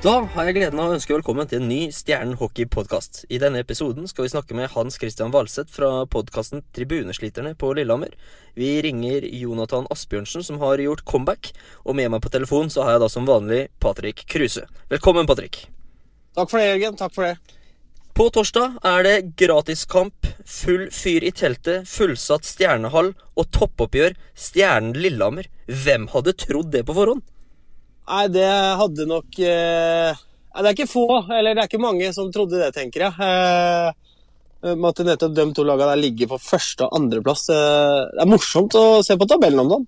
Da har jeg gleden av å ønske velkommen til en ny Stjernen hockey-podkast. I denne episoden skal vi snakke med Hans Christian Valseth fra podkasten Tribunesliterne på Lillehammer. Vi ringer Jonathan Asbjørnsen, som har gjort comeback. Og med meg på telefon så har jeg da som vanlig Patrick Kruse. Velkommen, Patrick. Takk for det, Jørgen. Takk for det. På torsdag er det gratiskamp, full fyr i teltet, fullsatt stjernehall og toppoppgjør Stjernen Lillehammer. Hvem hadde trodd det på forhånd? Nei, det hadde nok eh, Det er ikke få, eller det er ikke mange som trodde det, tenker jeg. Eh, med at nettopp de to lagene der ligger på første- og andreplass. Eh, det er morsomt å se på tabellen om dagen.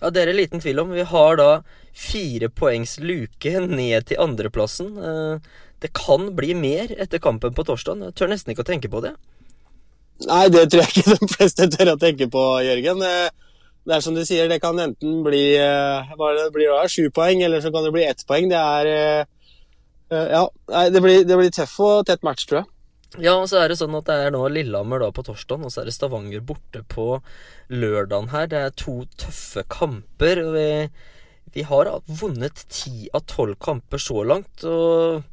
Ja, det er det liten tvil om. Vi har da fire poengs luke ned til andreplassen. Eh, det kan bli mer etter kampen på torsdag. Jeg tør nesten ikke å tenke på det. Nei, det tror jeg ikke de fleste tør å tenke på, Jørgen. Det er som du sier, det kan enten bli eh, hva det, blir da, sju poeng, eller så kan det bli ett poeng. Det er eh, eh, Ja, det blir, det blir tøff og tett match, tror jeg. Ja, og så er det sånn at det er nå Lillehammer da på torsdag, og så er det Stavanger borte på lørdagen her. Det er to tøffe kamper. og Vi, vi har vunnet ti av tolv kamper så langt, og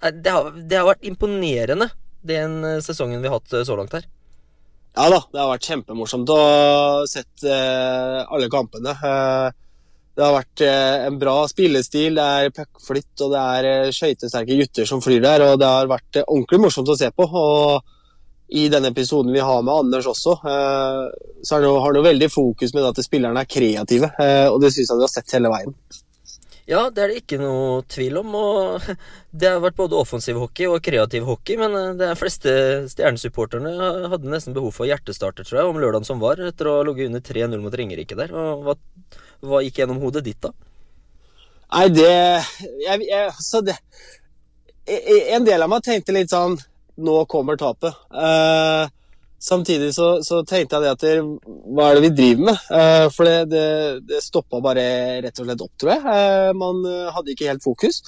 det har, det har vært imponerende, den sesongen vi har hatt så langt her. Ja da, det har vært kjempemorsomt å sett eh, alle kampene. Eh, det har vært eh, en bra spillestil, det er puckflytt og det er eh, skøytesterke gutter som flyr der. og Det har vært eh, ordentlig morsomt å se på. og I denne episoden vi har med Anders også, så har han veldig fokus med at spillerne er kreative. og Det syns jeg vi har sett hele veien. Ja, det er det ikke noe tvil om. og Det har vært både offensiv hockey og kreativ hockey, men eh, de fleste stjernesupporterne hadde nesten behov for hjertestarter, tror jeg, om lørdagen som var, etter å ha ligget under 3-0 mot Ringerike der. Og hva, hva gikk gjennom hodet ditt, da? Nei, det, jeg, jeg, så det En del av meg tenkte litt sånn Nå kommer tapet. Eh, samtidig så, så, tenkte jeg det at hva er det vi driver med? Eh, for det, det, det stoppa bare rett og slett opp, tror jeg. Eh, man hadde ikke helt fokus.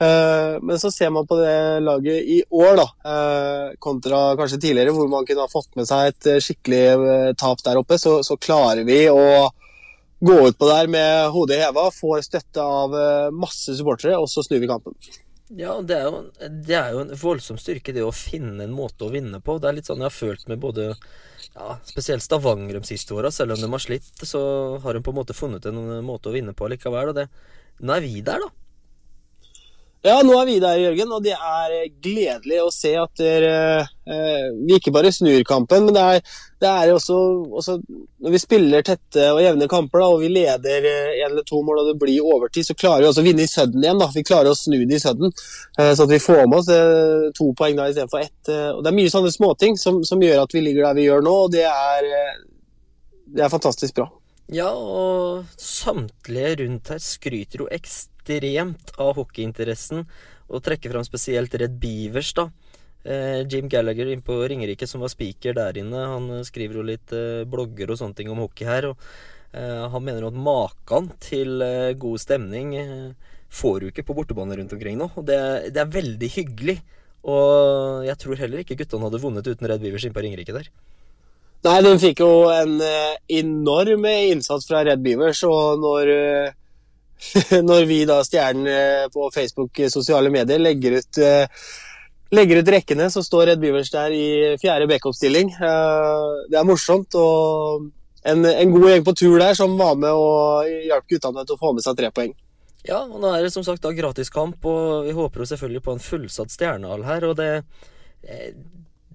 Eh, men så ser man på det laget i år, da, eh, kontra kanskje tidligere, hvor man kunne ha fått med seg et eh, skikkelig tap der oppe, så, så klarer vi å gå ut på der med hodet heva, får støtte av masse supportere, og så snur vi kampen. Ja, det er, jo, det er, jo, en voldsom styrke, det å finne en måte å vinne på. Det er litt sånn jeg har følt med både ja, spesielt Stavanger de siste åra. Selv om de har slitt, så har de på en måte funnet en måte å vinne på likevel. Og det, nå er vi der, da. Ja, nå er vi der, Jørgen, og det er gledelig å se at dere, eh, vi ikke bare snur kampen, men det er, det er også, også, Når vi spiller tette og jevne kamper da, og vi leder én eller to mål og det blir overtid, så klarer vi også å vinne i sudden igjen. da, Vi klarer å snu det i sudden, eh, så at vi får med oss eh, to poeng da istedenfor ett. Eh, og Det er mye sånne småting som, som gjør at vi ligger der vi gjør nå, og det er, eh, det er fantastisk bra. Ja, og samtlige rundt her skryter jo ekstremt av hockeyinteressen, og trekker fram spesielt Red Beavers, da. Eh, Jim Gallagher inne på Ringerike, som var speaker der inne, han skriver jo litt eh, blogger og sånne ting om hockey her. og eh, Han mener at maken til eh, god stemning eh, får du ikke på bortebane rundt omkring nå. og det, det, er veldig hyggelig. Og jeg tror heller ikke guttene hadde vunnet uten Red Beavers inne på Ringerike der. Nei, den fikk jo en uh, enorm innsats fra Red Beavers, og når, uh, når vi da stjernen uh, på Facebook sosiale medier legger ut, legger ut rekkene, så står Red Beavers der i fjerde backup-stilling. det er morsomt, og en, en, god gjeng på tur der som var med og hjalp guttene til å få med seg tre poeng. Ja, og nå er det som sagt da gratiskamp, og vi håper jo selvfølgelig på en fullsatt stjernehall her, og det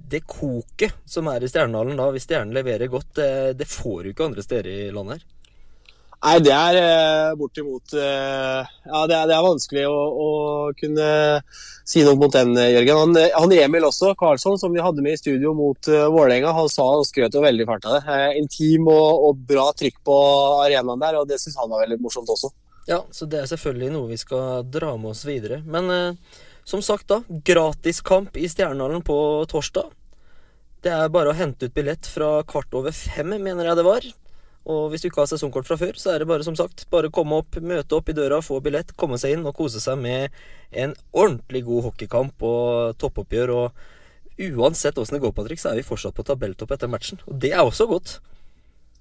det koket som er i Stjernehallen da, hvis Stjernen leverer godt, det, det, får du ikke andre steder i landet her. Nei, det er eh, bortimot eh, Ja, det er, det er vanskelig å, å, kunne si noe mot den, Jørgen. Han, han Emil også, Karlsson, som vi hadde med i studio mot uh, Vålerenga, han sa og skrøt jo veldig fælt av det. Eh, intim og, og, bra trykk på arenaen der, og det syns han var veldig morsomt også. Ja, så det er selvfølgelig noe vi skal dra med oss videre. Men eh, som sagt, da. Gratiskamp i Stjernehallen på torsdag. Det er bare å hente ut billett fra kvart over fem, mener jeg det var. Og hvis du ikke har sesongkort fra før, så er det bare som sagt, bare komme opp, møte opp i døra, få billett, komme seg inn og kose seg med en ordentlig god hockeykamp og toppoppgjør. Og uansett åssen det går, Patrick, så er vi fortsatt på tabelltopp etter matchen. Og det er også godt.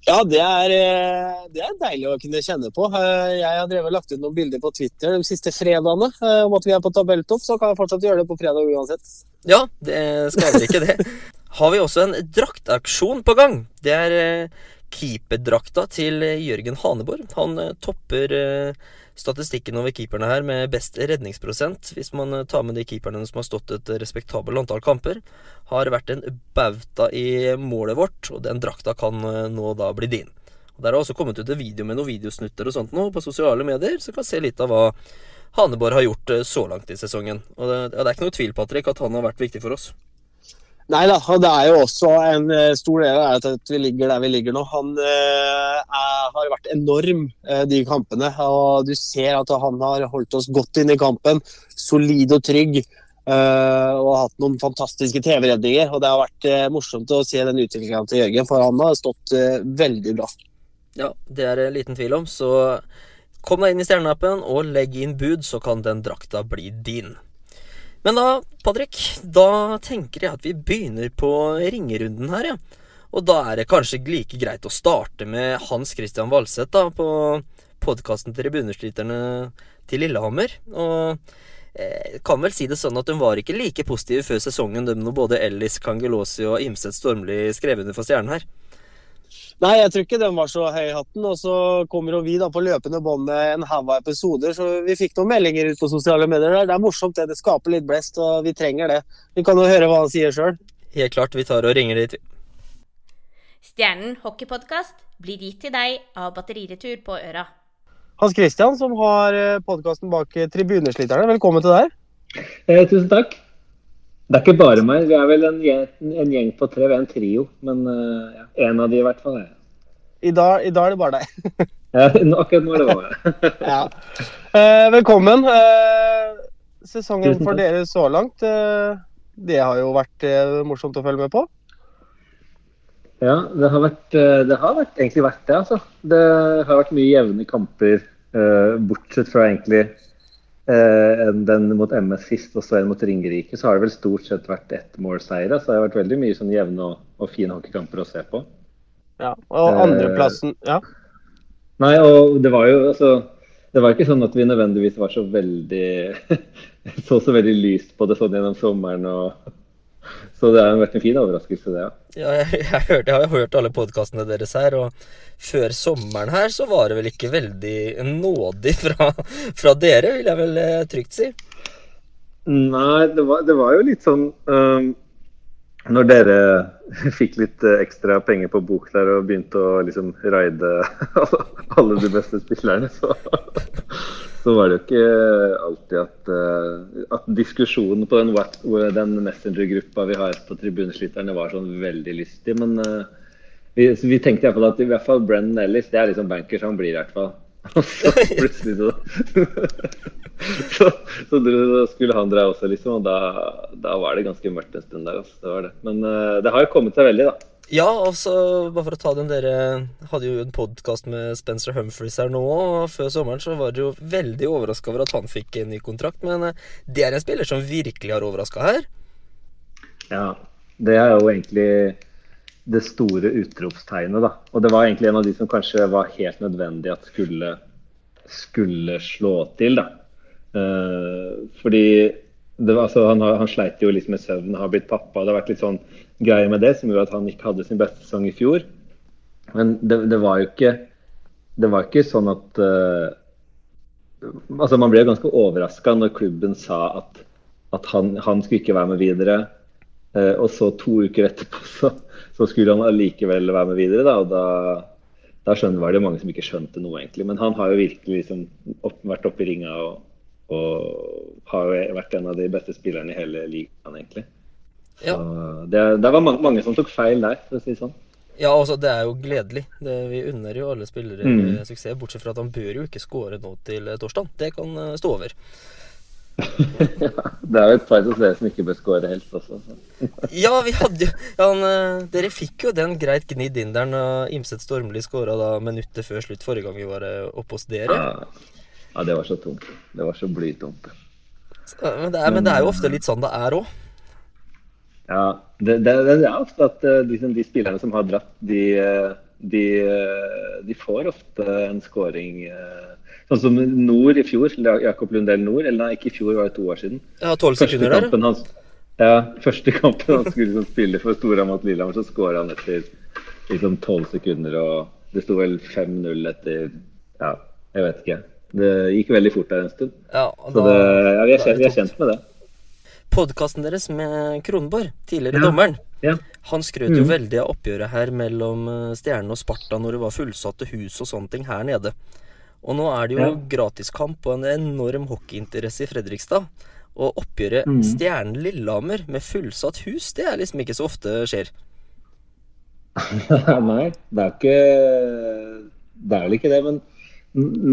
Ja, det er, eh, det er, deilig å kunne kjenne på. Eh, jeg har drevet og lagt ut noen bilder på Twitter de siste fredagene eh, om at vi er på tabelltopp, så kan jeg fortsatt gjøre det på fredag uansett. Ja, det skader ikke det. Har vi også en draktaksjon på gang. Det er keeperdrakta til Jørgen Haneborg. Han topper statistikken over keeperne her med best redningsprosent, hvis man tar med de keeperne som har stått et respektabelt antall kamper, har vært en bauta i målet vårt, og den drakta kan eh, nå da bli din. Og Der har også kommet ut en video med noen videosnutter og sånt nå på sosiale medier, så kan se litt av hva Haneborg har gjort eh, så langt i sesongen. Og det, det er ikke noe tvil, Patrick, at han har vært viktig for oss. Nei da, det er jo også en eh, stor del av at vi ligger der vi ligger nå. Han eh, er, har vært enorm eh, de kampene. og Du ser at han har holdt oss godt inn i kampen. Solid og trygg. Og hatt noen fantastiske TV-redninger. og Det har vært morsomt å se den utviklinga til Jørgen, for han har stått veldig bra. Ja, det er det liten tvil om. Så kom deg inn i Stjerneappen og legg inn bud, så kan den drakta bli din. Men da, Patrick, da tenker jeg at vi begynner på ringerunden her, ja. Og da er det kanskje like greit å starte med Hans Christian Valseth da, på podkasten til Tribunesliterne til Lillehammer. Og eh, kan vel si det sånn at hun var ikke like positive før sesongen, de når både Ellis Kangelosi og Imset Stormli skrev under for Stjernen her. Nei, jeg tror ikke den var så høy i hatten. Og så kommer jo vi da på løpende bånd med en haug av episoder, så vi fikk noen meldinger ut på sosiale medier. Det er morsomt, det. Det skaper litt blest, og vi trenger det. Vi kan jo høre hva han sier sjøl. Helt klart. Vi tar og ringer dit, Stjernen hockeypodkast blir gitt til deg av Batteriretur på Øra. Hans Christian, som har eh, podkasten bak Tribunesliterne, velkommen til deg. Eh, tusen takk. Det er ikke bare meg. Vi er vel en, en gjeng på tre. Vi er en trio. Men uh, ja, en av de i hvert fall er I dag, I dag er det bare deg. ja, akkurat nå er det bare ja. uh, velkommen. Uh, sesongen for dere så langt, det har jo vært morsomt å følge med på? Ja, det har, vært, det har vært, egentlig vært det, altså. Det har vært mye jevne kamper, bortsett fra egentlig eh, den mot MS sist og så en mot Ringerike, så har det vel stort sett vært ettmålseiere. Så det har vært veldig mye sånn jevne og, og fine hockeykamper å se på. Ja, Og andreplassen, ja? Nei, og det var jo altså Det var ikke sånn at vi nødvendigvis var så veldig Så så veldig lyst på det sånn gjennom sommeren og så det har vært en fin overraskelse, det. Ja, ja jeg, jeg, hørte, jeg, har jo hørt alle podkastene deres her, og før sommeren her så var det vel ikke veldig nådig fra, fra dere, vil jeg vel eh, trygt si? Nei, det var, det var jo litt sånn um, Når dere fikk litt eh, ekstra penger på bok der og begynte å liksom raide alle de beste spillerne, så så var det jo ikke alltid at, uh, at diskusjonen på den, den Messenger-gruppa vi har på tribunesliterne var sånn veldig lystig. Men uh, vi, vi, tenkte iallfall at i hvert fall Brennan Ellis det er liksom bankers, han blir i hvert fall. Og så plutselig så, så, så, skulle han dra også, liksom. Og da, da, var det ganske mørkt en stund der. Altså. Det var det. Men uh, det har jo kommet seg veldig, da. Ja, altså, bare for å ta den Dere hadde jo en podkast med Spencer Humphries her nå, og før sommeren så var dere jo veldig overraska over at han fikk en ny kontrakt. Men eh, det er en spiller som virkelig har overraska her? Ja, det er jo egentlig det store utropstegnet, da. Og det var egentlig en av de som kanskje var helt nødvendig at skulle, skulle slå til, da. Uh, fordi var, altså, han, han, sleit jo litt med søvn, har blitt pappa. Det har vært litt sånn greier med det som gjorde at han ikke hadde sin beste sesong i fjor. Men det, det var jo ikke Det var ikke sånn at uh, Altså, man ble ganske overraska når klubben sa at, at han, han, skulle ikke være med videre. Uh, og så to uker etterpå så, så, skulle han allikevel være med videre. Da, og da, da skjønner, var det mange som ikke skjønte noe, egentlig. Men han har jo virkelig liksom opp, vært oppe i ringa og, og har jo vært en av de beste spillerne i hele ligaen, egentlig. Ja. Det, det, var mange, mange, som tok feil der, for å si det sånn. Ja, altså, det er jo gledelig. Det, vi unner jo alle spillere mm. suksess, bortsett fra at han bør jo ikke skåre nå til torsdag. Det kan uh, stå over. Ja, det er jo et par hos dere som ikke bør skåre helst også. ja, vi hadde jo ja, han, uh, Dere fikk jo den greit gnidd inn der når Imset Stormli skåra minuttet før slutt forrige gang vi var uh, oppe hos dere. Ja. ja, det var så tungt. Det var så blytungt. Men, men, det er jo ofte litt sånn det er òg. Ja, det, det, det, er ofte at uh, de, de, spillerne som har dratt, de, De, de får ofte en scoring eh, Sånn som Nord i fjor, Jakob Lundell Nord. Eller nei, ikke i fjor, var det to år siden. Ja, tolv sekunder der. Kampen hans, ja, første kampen han skulle liksom spille for Stora mot Lillehammer, så skåra han etter liksom tolv sekunder. Og det sto vel 5-0 etter Ja, jeg vet ikke. Det gikk veldig fort der en stund. Ja, så det, ja, vi, er vi er kjent med det. Podkasten deres med Kronborg, tidligere Ja. dommeren, Ja. han skrøt jo mm. veldig av oppgjøret her mellom eh, Stjernen og Sparta når det var fullsatte hus og sånne ting her nede. Og nå er det jo Ja. gratiskamp og en enorm hockeyinteresse i Fredrikstad. Og oppgjøret mm. Stjernen-Lillehammer med fullsatt hus, det er liksom ikke så ofte skjer. Nei, det er ikke Det er vel ikke det. Men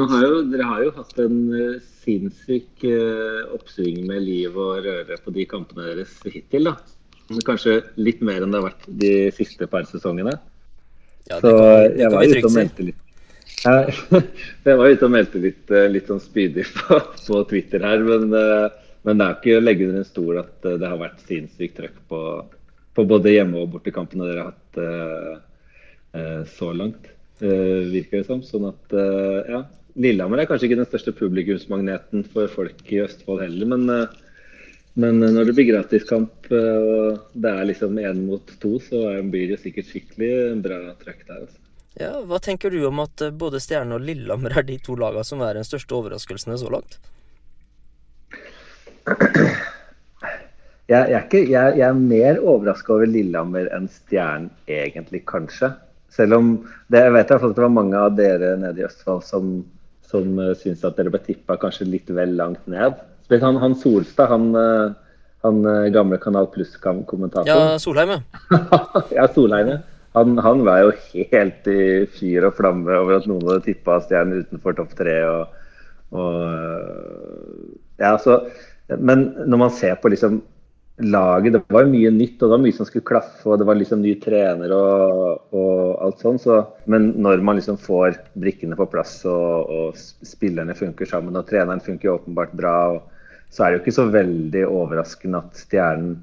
har jo, dere har jo hatt en eh, sinnssyk uh, oppsving med liv og røre på de kampene deres hittil. da. Kanskje litt mer enn det har vært de siste par sesongene. Ja, Så jeg var ute og meldte litt. Jeg var ute og meldte litt, eh, litt sånn spydig på, på Twitter her, men, eh, men det er ikke å legge under en stol at eh, det har vært sinnssykt trøkk på, på både hjemme- og bortekampene dere har hatt eh, eh, så langt, uh, virker det som. Sånn at, uh, ja. Lillehammer er kanskje ikke den største publikumsmagneten for folk i Østfold heller, men, eh, men når det blir gratiskamp eh, og det er liksom én mot to, så blir det sikkert skikkelig bra trøkk der. Altså. Ja, hva tenker du om at eh, både Stjerne og Lillehammer er de to lagene som er den største overraskelsene så langt? Jeg, jeg, er ikke, jeg, jeg er mer overraska over Lillehammer enn Stjernen, egentlig, kanskje. Selv om det, jeg vet at det var mange av dere nede i Østfold som, som syntes at dere ble tippa kanskje litt vel langt ned. Spesielt han, han Solstad, han, eh, han eh, gamle Kanal Pluss-kommentatoren. Ja, Solheim, ja. Solheim. ja. Han, han var jo helt i fyr og flamme over at noen hadde tippa Stjernen utenfor topp tre. Og, og, øh, ja, så, men når man ser på liksom laget Det var mye nytt, og det var mye som skulle klaffe, og det var liksom ny trener og, og alt sånn. Så, men når man liksom får brikkene på plass, og, og spillerne funker sammen, og treneren funker åpenbart bra, og, så er det jo ikke så veldig overraskende at Stjernen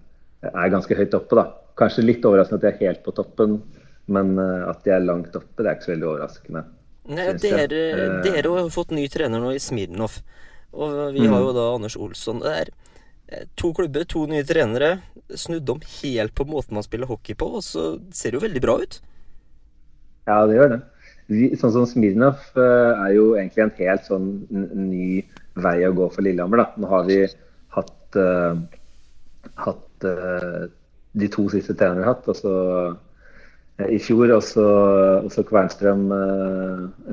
er ganske høyt oppe, da. Kanskje litt overraskende at de er helt på toppen, men eh, at de er langt oppe, det er ikke så veldig overraskende. Nei, dere, Eh, dere har fått ny trener nå i Smirnov. Og vi har jo da Anders Olsson. Det er eh, to klubber, to nye trenere. Snudd om helt på måten man spiller hockey på, og så ser det jo veldig bra ut. Ja, det gjør det. Sånn som Smirnov eh, er jo egentlig en helt sånn ny vei å gå for Lillehammer. da. Nå har vi hatt, uh, hatt uh, de to siste trenerne vi har hatt. Altså, så eh, i fjor, og så Kvernstrøm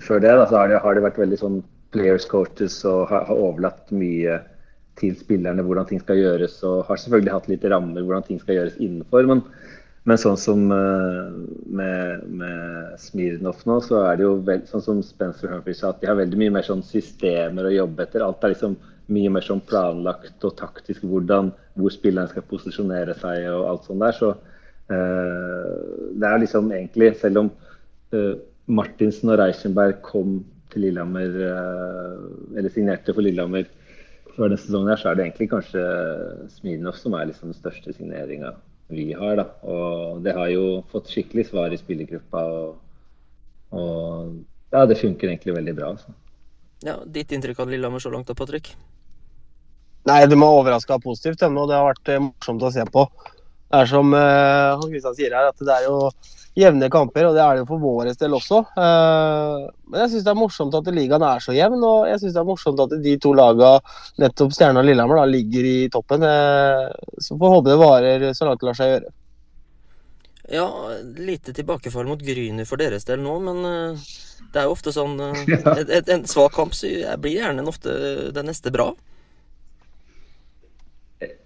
før det. Da, så har det, har det vært veldig sånn players coaches og har, har overlatt mye til spillerne hvordan ting skal gjøres. Og har selvfølgelig hatt litt rammer hvordan ting skal gjøres innenfor. Men, men sånn som eh, med, med Smirnov nå, så er det jo veld, sånn som Spencer Humphrey sa, at de har veldig mye mer sånn systemer å jobbe etter. Alt er liksom mye mer sånn planlagt og taktisk hvordan, hvor spilleren skal posisjonere seg og alt sånt der. Så uh, det er liksom egentlig, selv om uh, Martinsen og Reichenberg kom til Lillehammer, uh, eller signerte for Lillehammer før denne sesongen, her, så er det egentlig kanskje Smirnov som er liksom den største signeringa vi har. da. Og det har jo fått skikkelig svar i spillergruppa. Og, og ja, det funker egentlig veldig bra. Så. Ja, Ditt inntrykk av Lillehammer så langt da, Patrick? Nei, de har overraska positivt ennå. Det har vært eh, morsomt å se på. Det er som Hans han Kristian sier her, at det er jo jevne kamper, og det er det jo for vår del også. Eh, men jeg syns det er morsomt at ligaen er så jevn, og jeg syns det er morsomt at de to laga, nettopp Stjerna og Lillehammer, da, ligger i toppen. Eh, så får håpe det varer så langt det lar seg gjøre. Ja, lite tilbakefall mot Gryner for deres del nå, men eh, det er jo ofte sånn eh, et, En svak kamp så blir gjerne ofte det neste bra.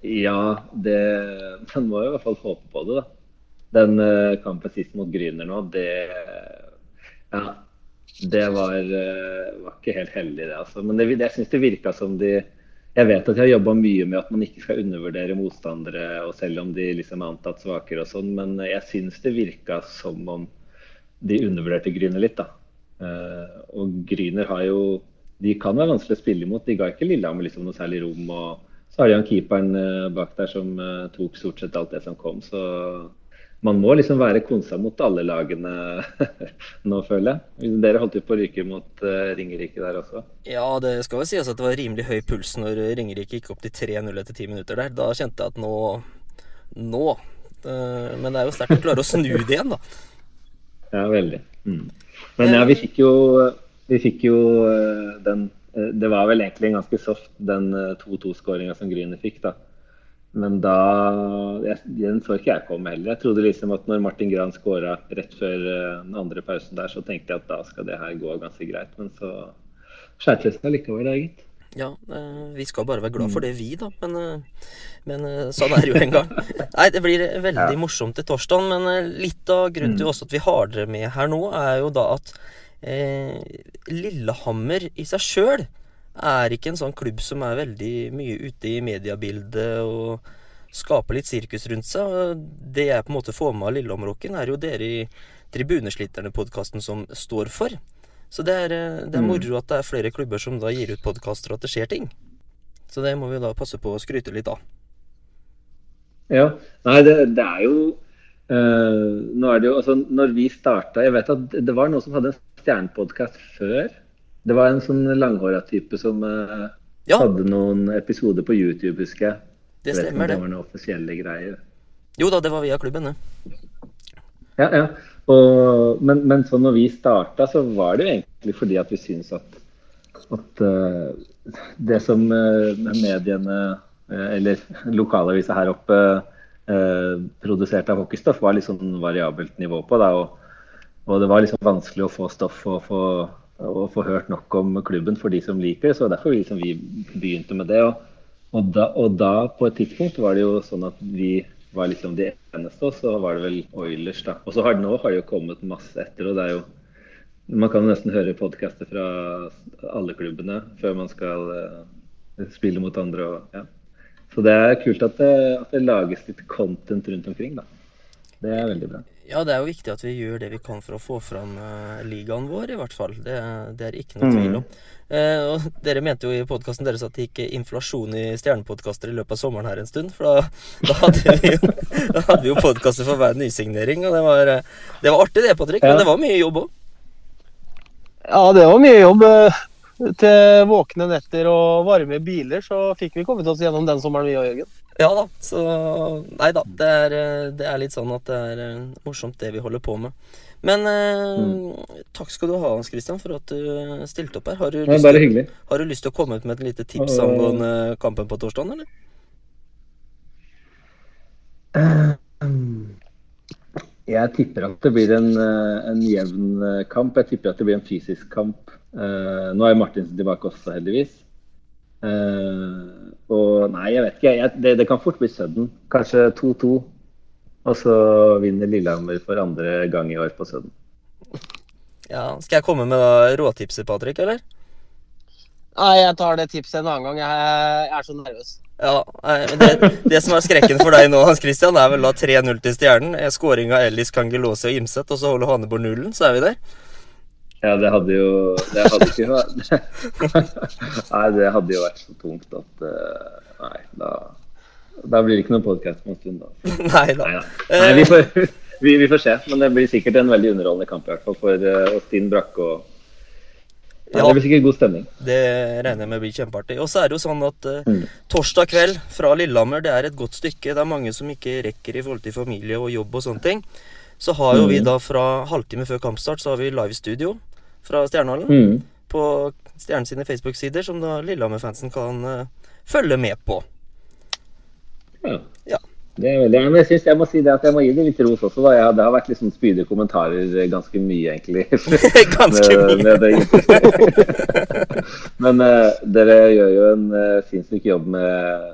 Ja, det, man må i hvert fall håpe på det, da. Den uh, kampen sist mot Gryner nå, det Ja, det var, uh, var ikke helt heldig, det. altså. Men det, jeg syns det virka som de Jeg vet at de har jobba mye med at man ikke skal undervurdere motstandere, og selv om de liksom er antatt svakere og sånn, men jeg syns det virka som om de undervurderte Gryner litt, da. Uh, og Gryner har jo De kan være vanskelig å spille imot. De ga ikke Lillehammer liksom noe særlig rom. og så har de han keeperen eh, bak der som eh, tok stort sett alt det som kom. Så man må liksom være konsa mot alle lagene nå, føler jeg. Dere holdt jo på å ryke mot uh, Ringerike der også. Ja, det skal vel sies at det var rimelig høy puls når Ringerike gikk opp til 3-0 etter ti minutter der. Da kjente jeg at nå Nå. Men det er jo sterkt å klare å snu det igjen, da. Ja, veldig. Mm. Men ja, vi fikk jo, vi fikk jo den Det var vel egentlig en ganske soft, den 2-2-skåringa som Gryner fikk, da. Men da jeg, Den så ikke jeg komme heller. Jeg trodde liksom at når Martin Gran skåra rett før uh, den andre pausen der, så tenkte jeg at da skal det her gå ganske greit. Men så skjærte det seg likevel, da, gitt. Ja, vi skal bare være glad for det, vi, da. Men, men sånn er det jo en gang. Nei, det blir veldig ja. morsomt til torsdag. Men litt av grunnen til mm. også at vi har dere med her nå, er jo da at Lillehammer i seg sjøl er ikke en sånn klubb som er veldig mye ute i mediebildet og skaper litt sirkus rundt seg. Det jeg på en måte får med av Lillehammerrocken, er jo dere i Tribunesliterne-podkasten som står for. Så det er, eh, det er mm. moro at det er flere klubber som da gir ut podkaster og at det skjer ting. Så det må vi da passe på å skryte litt av. Ja. Nei, det, det er jo uh, Nå er det jo Altså, når vi starta Jeg vet at det var noen som hadde en stjernepodkast før. Det var en sånn langhåra type som uh, ja. hadde noen episoder på YouTube, husker jeg. Det stemmer, det. Det var noen offisielle greier. Jo da, det var via klubben, det. Ja, ja. Og, men, men så når vi starta, så var det jo egentlig fordi at vi syntes at, at uh, det som uh, mediene, eller lokalavisa her oppe, produserte av hockeystoff, var litt sånn variabelt nivå på. Da, og, og det var liksom vanskelig å få stoff og få og få hørt nok om klubben for de som liker det. Så derfor liksom vi begynte med det. Og, og, da, og, da, på et tidspunkt, var det jo sånn at vi var liksom de eneste, og så var det vel Oilers, da. Og så har, nå har det jo kommet masse etter, og det er jo Man kan jo nesten høre podkaster fra alle klubbene før man skal uh, spille mot andre. Og, ja. Så det er kult at det, at det lages litt content rundt omkring, da. Det er veldig bra. Ja, det er jo viktig at vi gjør det vi kan for å få fram uh, ligaen vår, i hvert fall. Det, det er ikke noe tvil om. Uh, og dere mente jo i podkasten deres at det gikk inflasjon i stjernepodkaster i løpet av sommeren her en stund. For da, da hadde vi jo, da hadde vi jo podkaster for hver nysignering, og det var, uh, det var artig det, Patrick. Ja. Men det var mye jobb òg. Ja, det var mye jobb. Til våkne netter og varme biler så fikk vi kommet oss gjennom den sommeren, vi og Jørgen. Ja da. Så Nei da. Det er, det er, litt sånn at det er eh, morsomt, det vi holder på med. Men eh, mm. takk skal du ha, Hans Christian, for at du stilte opp her. Har du, lyst, bare hyggelig. har du lyst til å komme ut med et lite tips angående kampen på torsdag, eller? Jeg tipper at det blir en, eh, en, jevn kamp. Jeg tipper at det blir en fysisk kamp. Nå er Martinsen tilbake også, heldigvis. Uh, og nei, jeg vet ikke. Jeg, det, det, kan fort bli sudden. Kanskje 2-2. Og så vinner Lillehammer for andre gang i år på sudden. Ja, Skal jeg komme med da råtipset, Patrick, eller? Nei, jeg tar det tipset en annen gang. Jeg, jeg er så nervøs. Ja, det, det, som er skrekken for deg nå, Hans Christian, er vel da 3-0 til Stjernen. Skåring av Ellis Kangelåse og Imset, og så holder Haneborg nullen, så er vi der. Ja, det hadde jo Det hadde ikke vært Nei, det hadde jo vært så tungt at uh, Nei, da, da blir det ikke noen podkast på en stund, da. Nei da. Nei, nei vi, får, vi, vi, får, se. Men det blir sikkert en veldig underholdende kamp, i hvert fall for uh, Stinn Brakke og ja, det blir sikkert god stemning. Det regner jeg med blir kjempeartig. Og så er det jo sånn at uh, mm. torsdag kveld fra Lillehammer, det er et godt stykke. Det er mange som ikke rekker i forhold til familie og jobb og sånne ting. Så har jo mm. vi da fra halvtime før kampstart så har vi live studio fra Stjernehallen. Mm. På Stjernen sine Facebook-sider, som da Lillehammer-fansen kan uh, følge med på. Ja. ja. Det er veldig, men jeg, synes, jeg må si det at jeg må gi det litt ros også. Da. Jeg, det har vært liksom spydige kommentarer ganske mye, egentlig. ganske mye. med, med men uh, dere gjør jo en uh, sinnssyk jobb med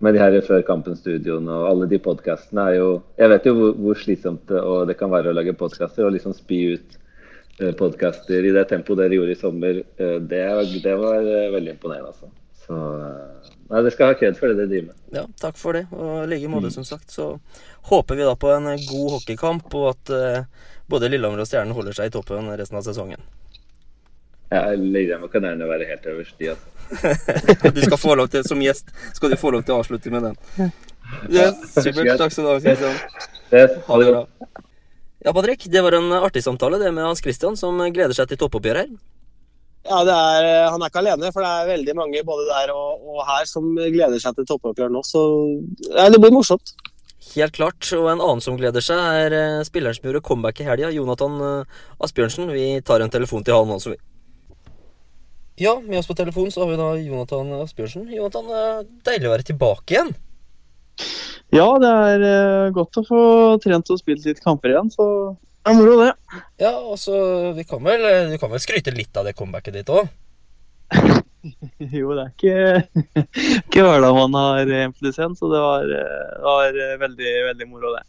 med de her før kampen-studioene og alle de podkastene er jo Jeg vet jo hvor, hvor slitsomt det kan være å lage podkaster og liksom spy ut uh, podkaster i det tempoet dere gjorde i sommer. Uh, det, det, var uh, veldig imponerende, altså. Så nei, dere skal ha kred for det dere driver med. Ja, takk for det. Og i like måte, mm. som sagt, så håper vi da på en god hockeykamp, og at både Lillehammer og Stjernen holder seg i toppen resten av sesongen. Ja, Lillehammer kan gjerne være helt øverst, de, altså. du skal få lov til, Som gjest skal du få lov til å avslutte med den. Yes, supert. Takk skal du ha. Yes, Ha det bra. Ja, Patrick, det var en artig samtale, det med Hans Christian, som gleder seg til toppoppgjør her. Ja, det er, eh, Han er ikke alene, for det er veldig mange både der og, og her som gleder seg til toppoppgjør nå. Så ja, det blir morsomt. Helt klart. Og en annen som gleder seg, er eh, spilleren som gjorde comeback i helga, Jonathan eh, Asbjørnsen. Vi tar en telefon til han også, vi. Ja, med oss på telefon så har vi da Jonathan Asbjørnsen. Jonathan, eh, deilig å være tilbake igjen. Ja, det er eh, godt å få trent og spilt litt kamper igjen, så det er moro, det. Ja, og så vi kan vel, Du kan vel skryte litt av det comebacket ditt òg? Jo, det er ikke, ikke hverdag man har emfysem, så det var, eh, det var eh, veldig, veldig moro, det.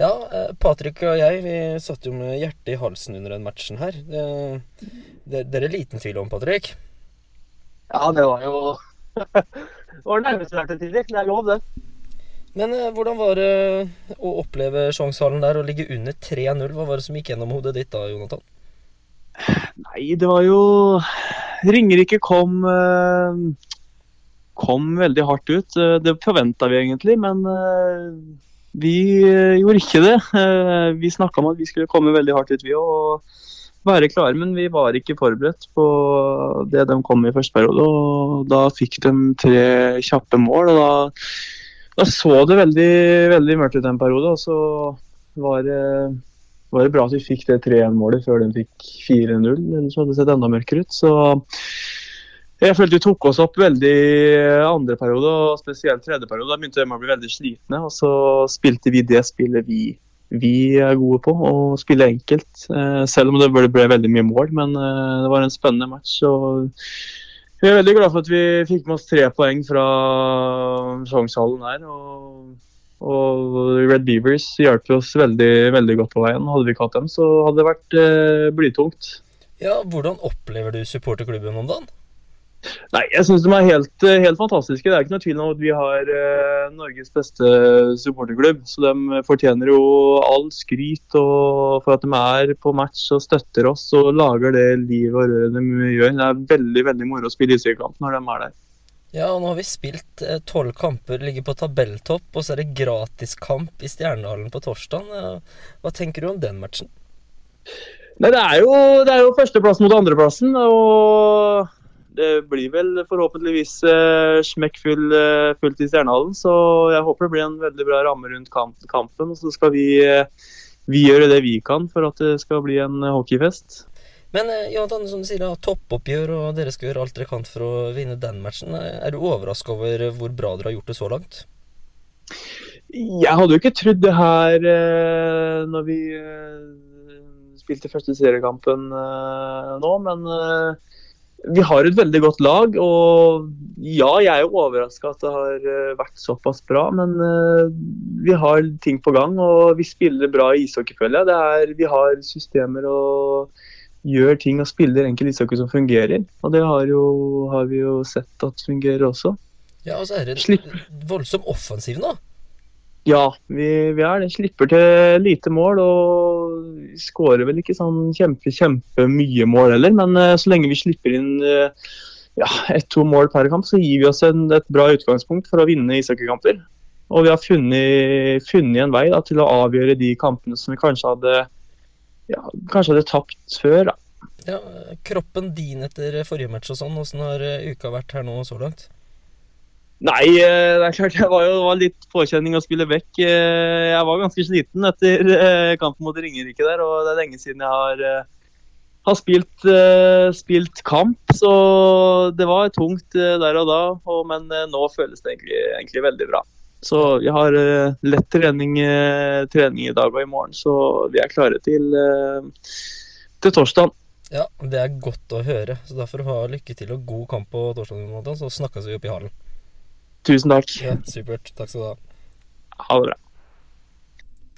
Ja, eh, Patrick og jeg vi satt jo med hjertet i halsen under den matchen her. Det, det, det er det liten tvil om, Patrick. Ja, det var jo Det var nærmest vært til tider. Det er lov, det. Men eh, hvordan var det å oppleve Sjongshallen der og ligge under 3-0? Hva var det som gikk gjennom hodet ditt da, Jonathan? Nei, det var jo Ringerike kom eh, kom veldig hardt ut. Eh, Det forventa vi egentlig, men eh, vi eh, gjorde ikke det. Eh, Vi snakka om at vi skulle komme veldig hardt ut, vi òg. Være klare, men vi var ikke forberedt på det de kom i første periode. Og da fikk de tre kjappe mål, og da, da så det veldig, veldig mørkt ut en periode. Og så var det var det bra at vi fikk det 3-1-målet før de fikk 4-0. Ellers hadde det sett enda mørkere ut. Så jeg følte vi tok oss opp veldig andre periode, og spesielt tredje periode. Da begynte de å bli veldig slitne, og så spilte vi det spillet vi, vi er gode på, å spille enkelt. Eh, Selv om det ble, ble veldig mye mål, men eh, det var en spennende match. og vi er veldig glad for at vi fikk med oss tre poeng fra Sjongshallen her. Og, og Red Beavers hjalp oss veldig, veldig godt på veien. Hadde vi ikke hatt dem, så hadde det vært eh, blytungt. Ja, hvordan opplever du supporterklubben om dagen? Nei, jeg syns de er helt, eh, helt fantastiske. Det er ikke noe tvil om at vi har eh, Norges beste supporterklubb. Så de fortjener jo all skryt og for at de er på match og støtter oss og lager det livet og røret de gjør. Det er veldig veldig moro å spille ishockeykamp når de er der. Ja, og nå har vi spilt eh, tolv kamper, ligger på tabelltopp, og så er det gratiskamp i Stjernehallen på torsdag. Hva tenker du om den matchen? Nei, det er jo, det er jo førsteplass mot andreplassen. og det blir vel forhåpentligvis uh, smekkfull uh, fullt i Stjernehallen. Så jeg håper det blir en veldig bra ramme rundt kamp, kampen. Og så skal vi, uh, vi gjøre det vi kan for at det skal bli en hockeyfest. Men Jonathan, som du sier, da, toppoppgjør, og dere skal gjøre alt dere kan for å vinne den matchen. Er du overraska over hvor bra dere har gjort det så langt? Jeg hadde jo ikke trodd det her når vi spilte første seriekampen nå, men vi har et veldig godt lag. Og ja, jeg er jo overraska at det har eh, vært såpass bra, men eh, vi har ting på gang. Og vi spiller bra i ishockey, føler jeg. Det er, vi har systemer og gjør ting og spiller enkel ishockey som fungerer. Og det har, jo, har vi jo sett at fungerer også. Ja, og så er det en voldsom offensiv nå. Ja, vi, vi er det. Slipper til lite mål og skårer vel ikke sånn kjempe, kjempe mye mål heller. Men uh, så lenge vi slipper inn uh, ja, ett-to mål per kamp, så gir vi oss en, et bra utgangspunkt for å vinne ishockeykamper. Og vi har funnet, funnet en vei da, til å avgjøre de kampene som vi kanskje hadde, ja, kanskje hadde tapt før. Da. Ja, Kroppen din etter forrige match og sånn, åssen har eh, uka vært her nå så langt? Nei, eh, det er klart det var jo var litt påkjenning å spille vekk. Eh, Jeg var ganske sliten etter eh, kampen mot Ringerike der, og det er lenge siden jeg har, har spilt, spilt kamp. Så det var tungt der og da, og, men nå føles det egentlig, egentlig veldig bra. Så vi har lett trening, trening i dag og i morgen, så vi er klare til, eh, til torsdag. Ja, det er godt å høre. Så derfor ha lykke til og god kamp på torsdag, så snakkes vi opp i hallen. Tusen takk. Ja, supert. Takk skal du ha. Ha det bra.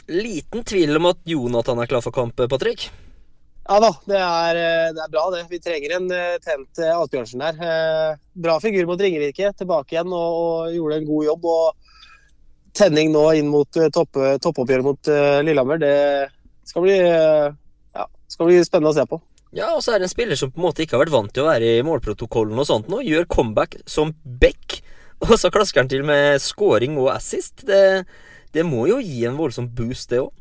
Liten tvil om at Jonathan er klar for kamp, Patrick. Ja da, det er, eh, det er bra det. Vi trenger en eh, tent eh, Asbjørnsen der. Bra figur mot Ringerike, tilbake igjen og, og gjorde en god jobb. Og tenning nå inn mot topp, toppoppgjøret mot eh, Lillehammer, det skal bli, ja, skal bli spennende å se på. Ja, og så er det en spiller som på en måte ikke har vært vant til å være i målprotokollen og sånt nå. Gjør comeback som back, og så klasker han til med scoring og assist. Det, Det må jo gi en voldsom boost, det òg.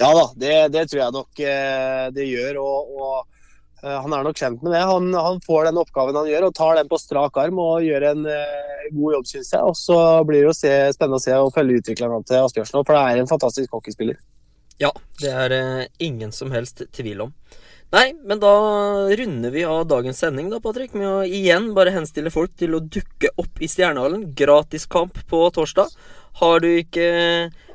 Ja da, det, det tror jeg nok eh, det gjør. og, og eh, han er nok kjent med det. Han, han, får den oppgaven han gjør, og tar den på strak arm og gjør en uh, god jobb, syns jeg. Og så blir det se, spennende å se og følge utviklingen til Asbjørnsen, for det er en fantastisk hockeyspiller. Ja, det er uh, ingen som helst tvil om. Nei, men da runder vi av dagens sending da, Patrick, med å igjen bare henstille folk til å dukke opp i Stjernehallen. Gratiskamp på torsdag. Har du ikke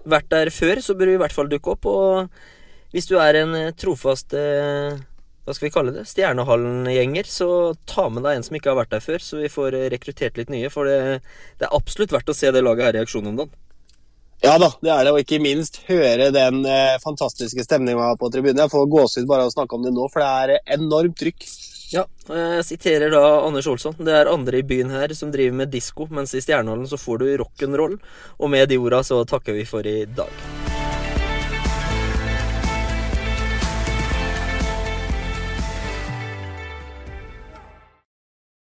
vært der før, så bør du i hvert fall dukke opp. Og hvis du er en trofast eh, hva skal vi kalle det, Stjernehallen-gjenger, så ta med deg en som ikke har vært der før, så vi får rekruttert litt nye. For det, det er absolutt verdt å se det laget her i aksjon om dagen. Ja da, det er det. Og ikke minst høre den eh, fantastiske stemninga på tribunen. Jeg får gåsehud bare av å snakke om det nå, for det er enormt trykk. Ja, jeg siterer da Anders Olsson. Det er andre i byen her som driver med disko, mens i Stjernehallen så får du rock'n'roll. Og med de orda så takker vi for i dag.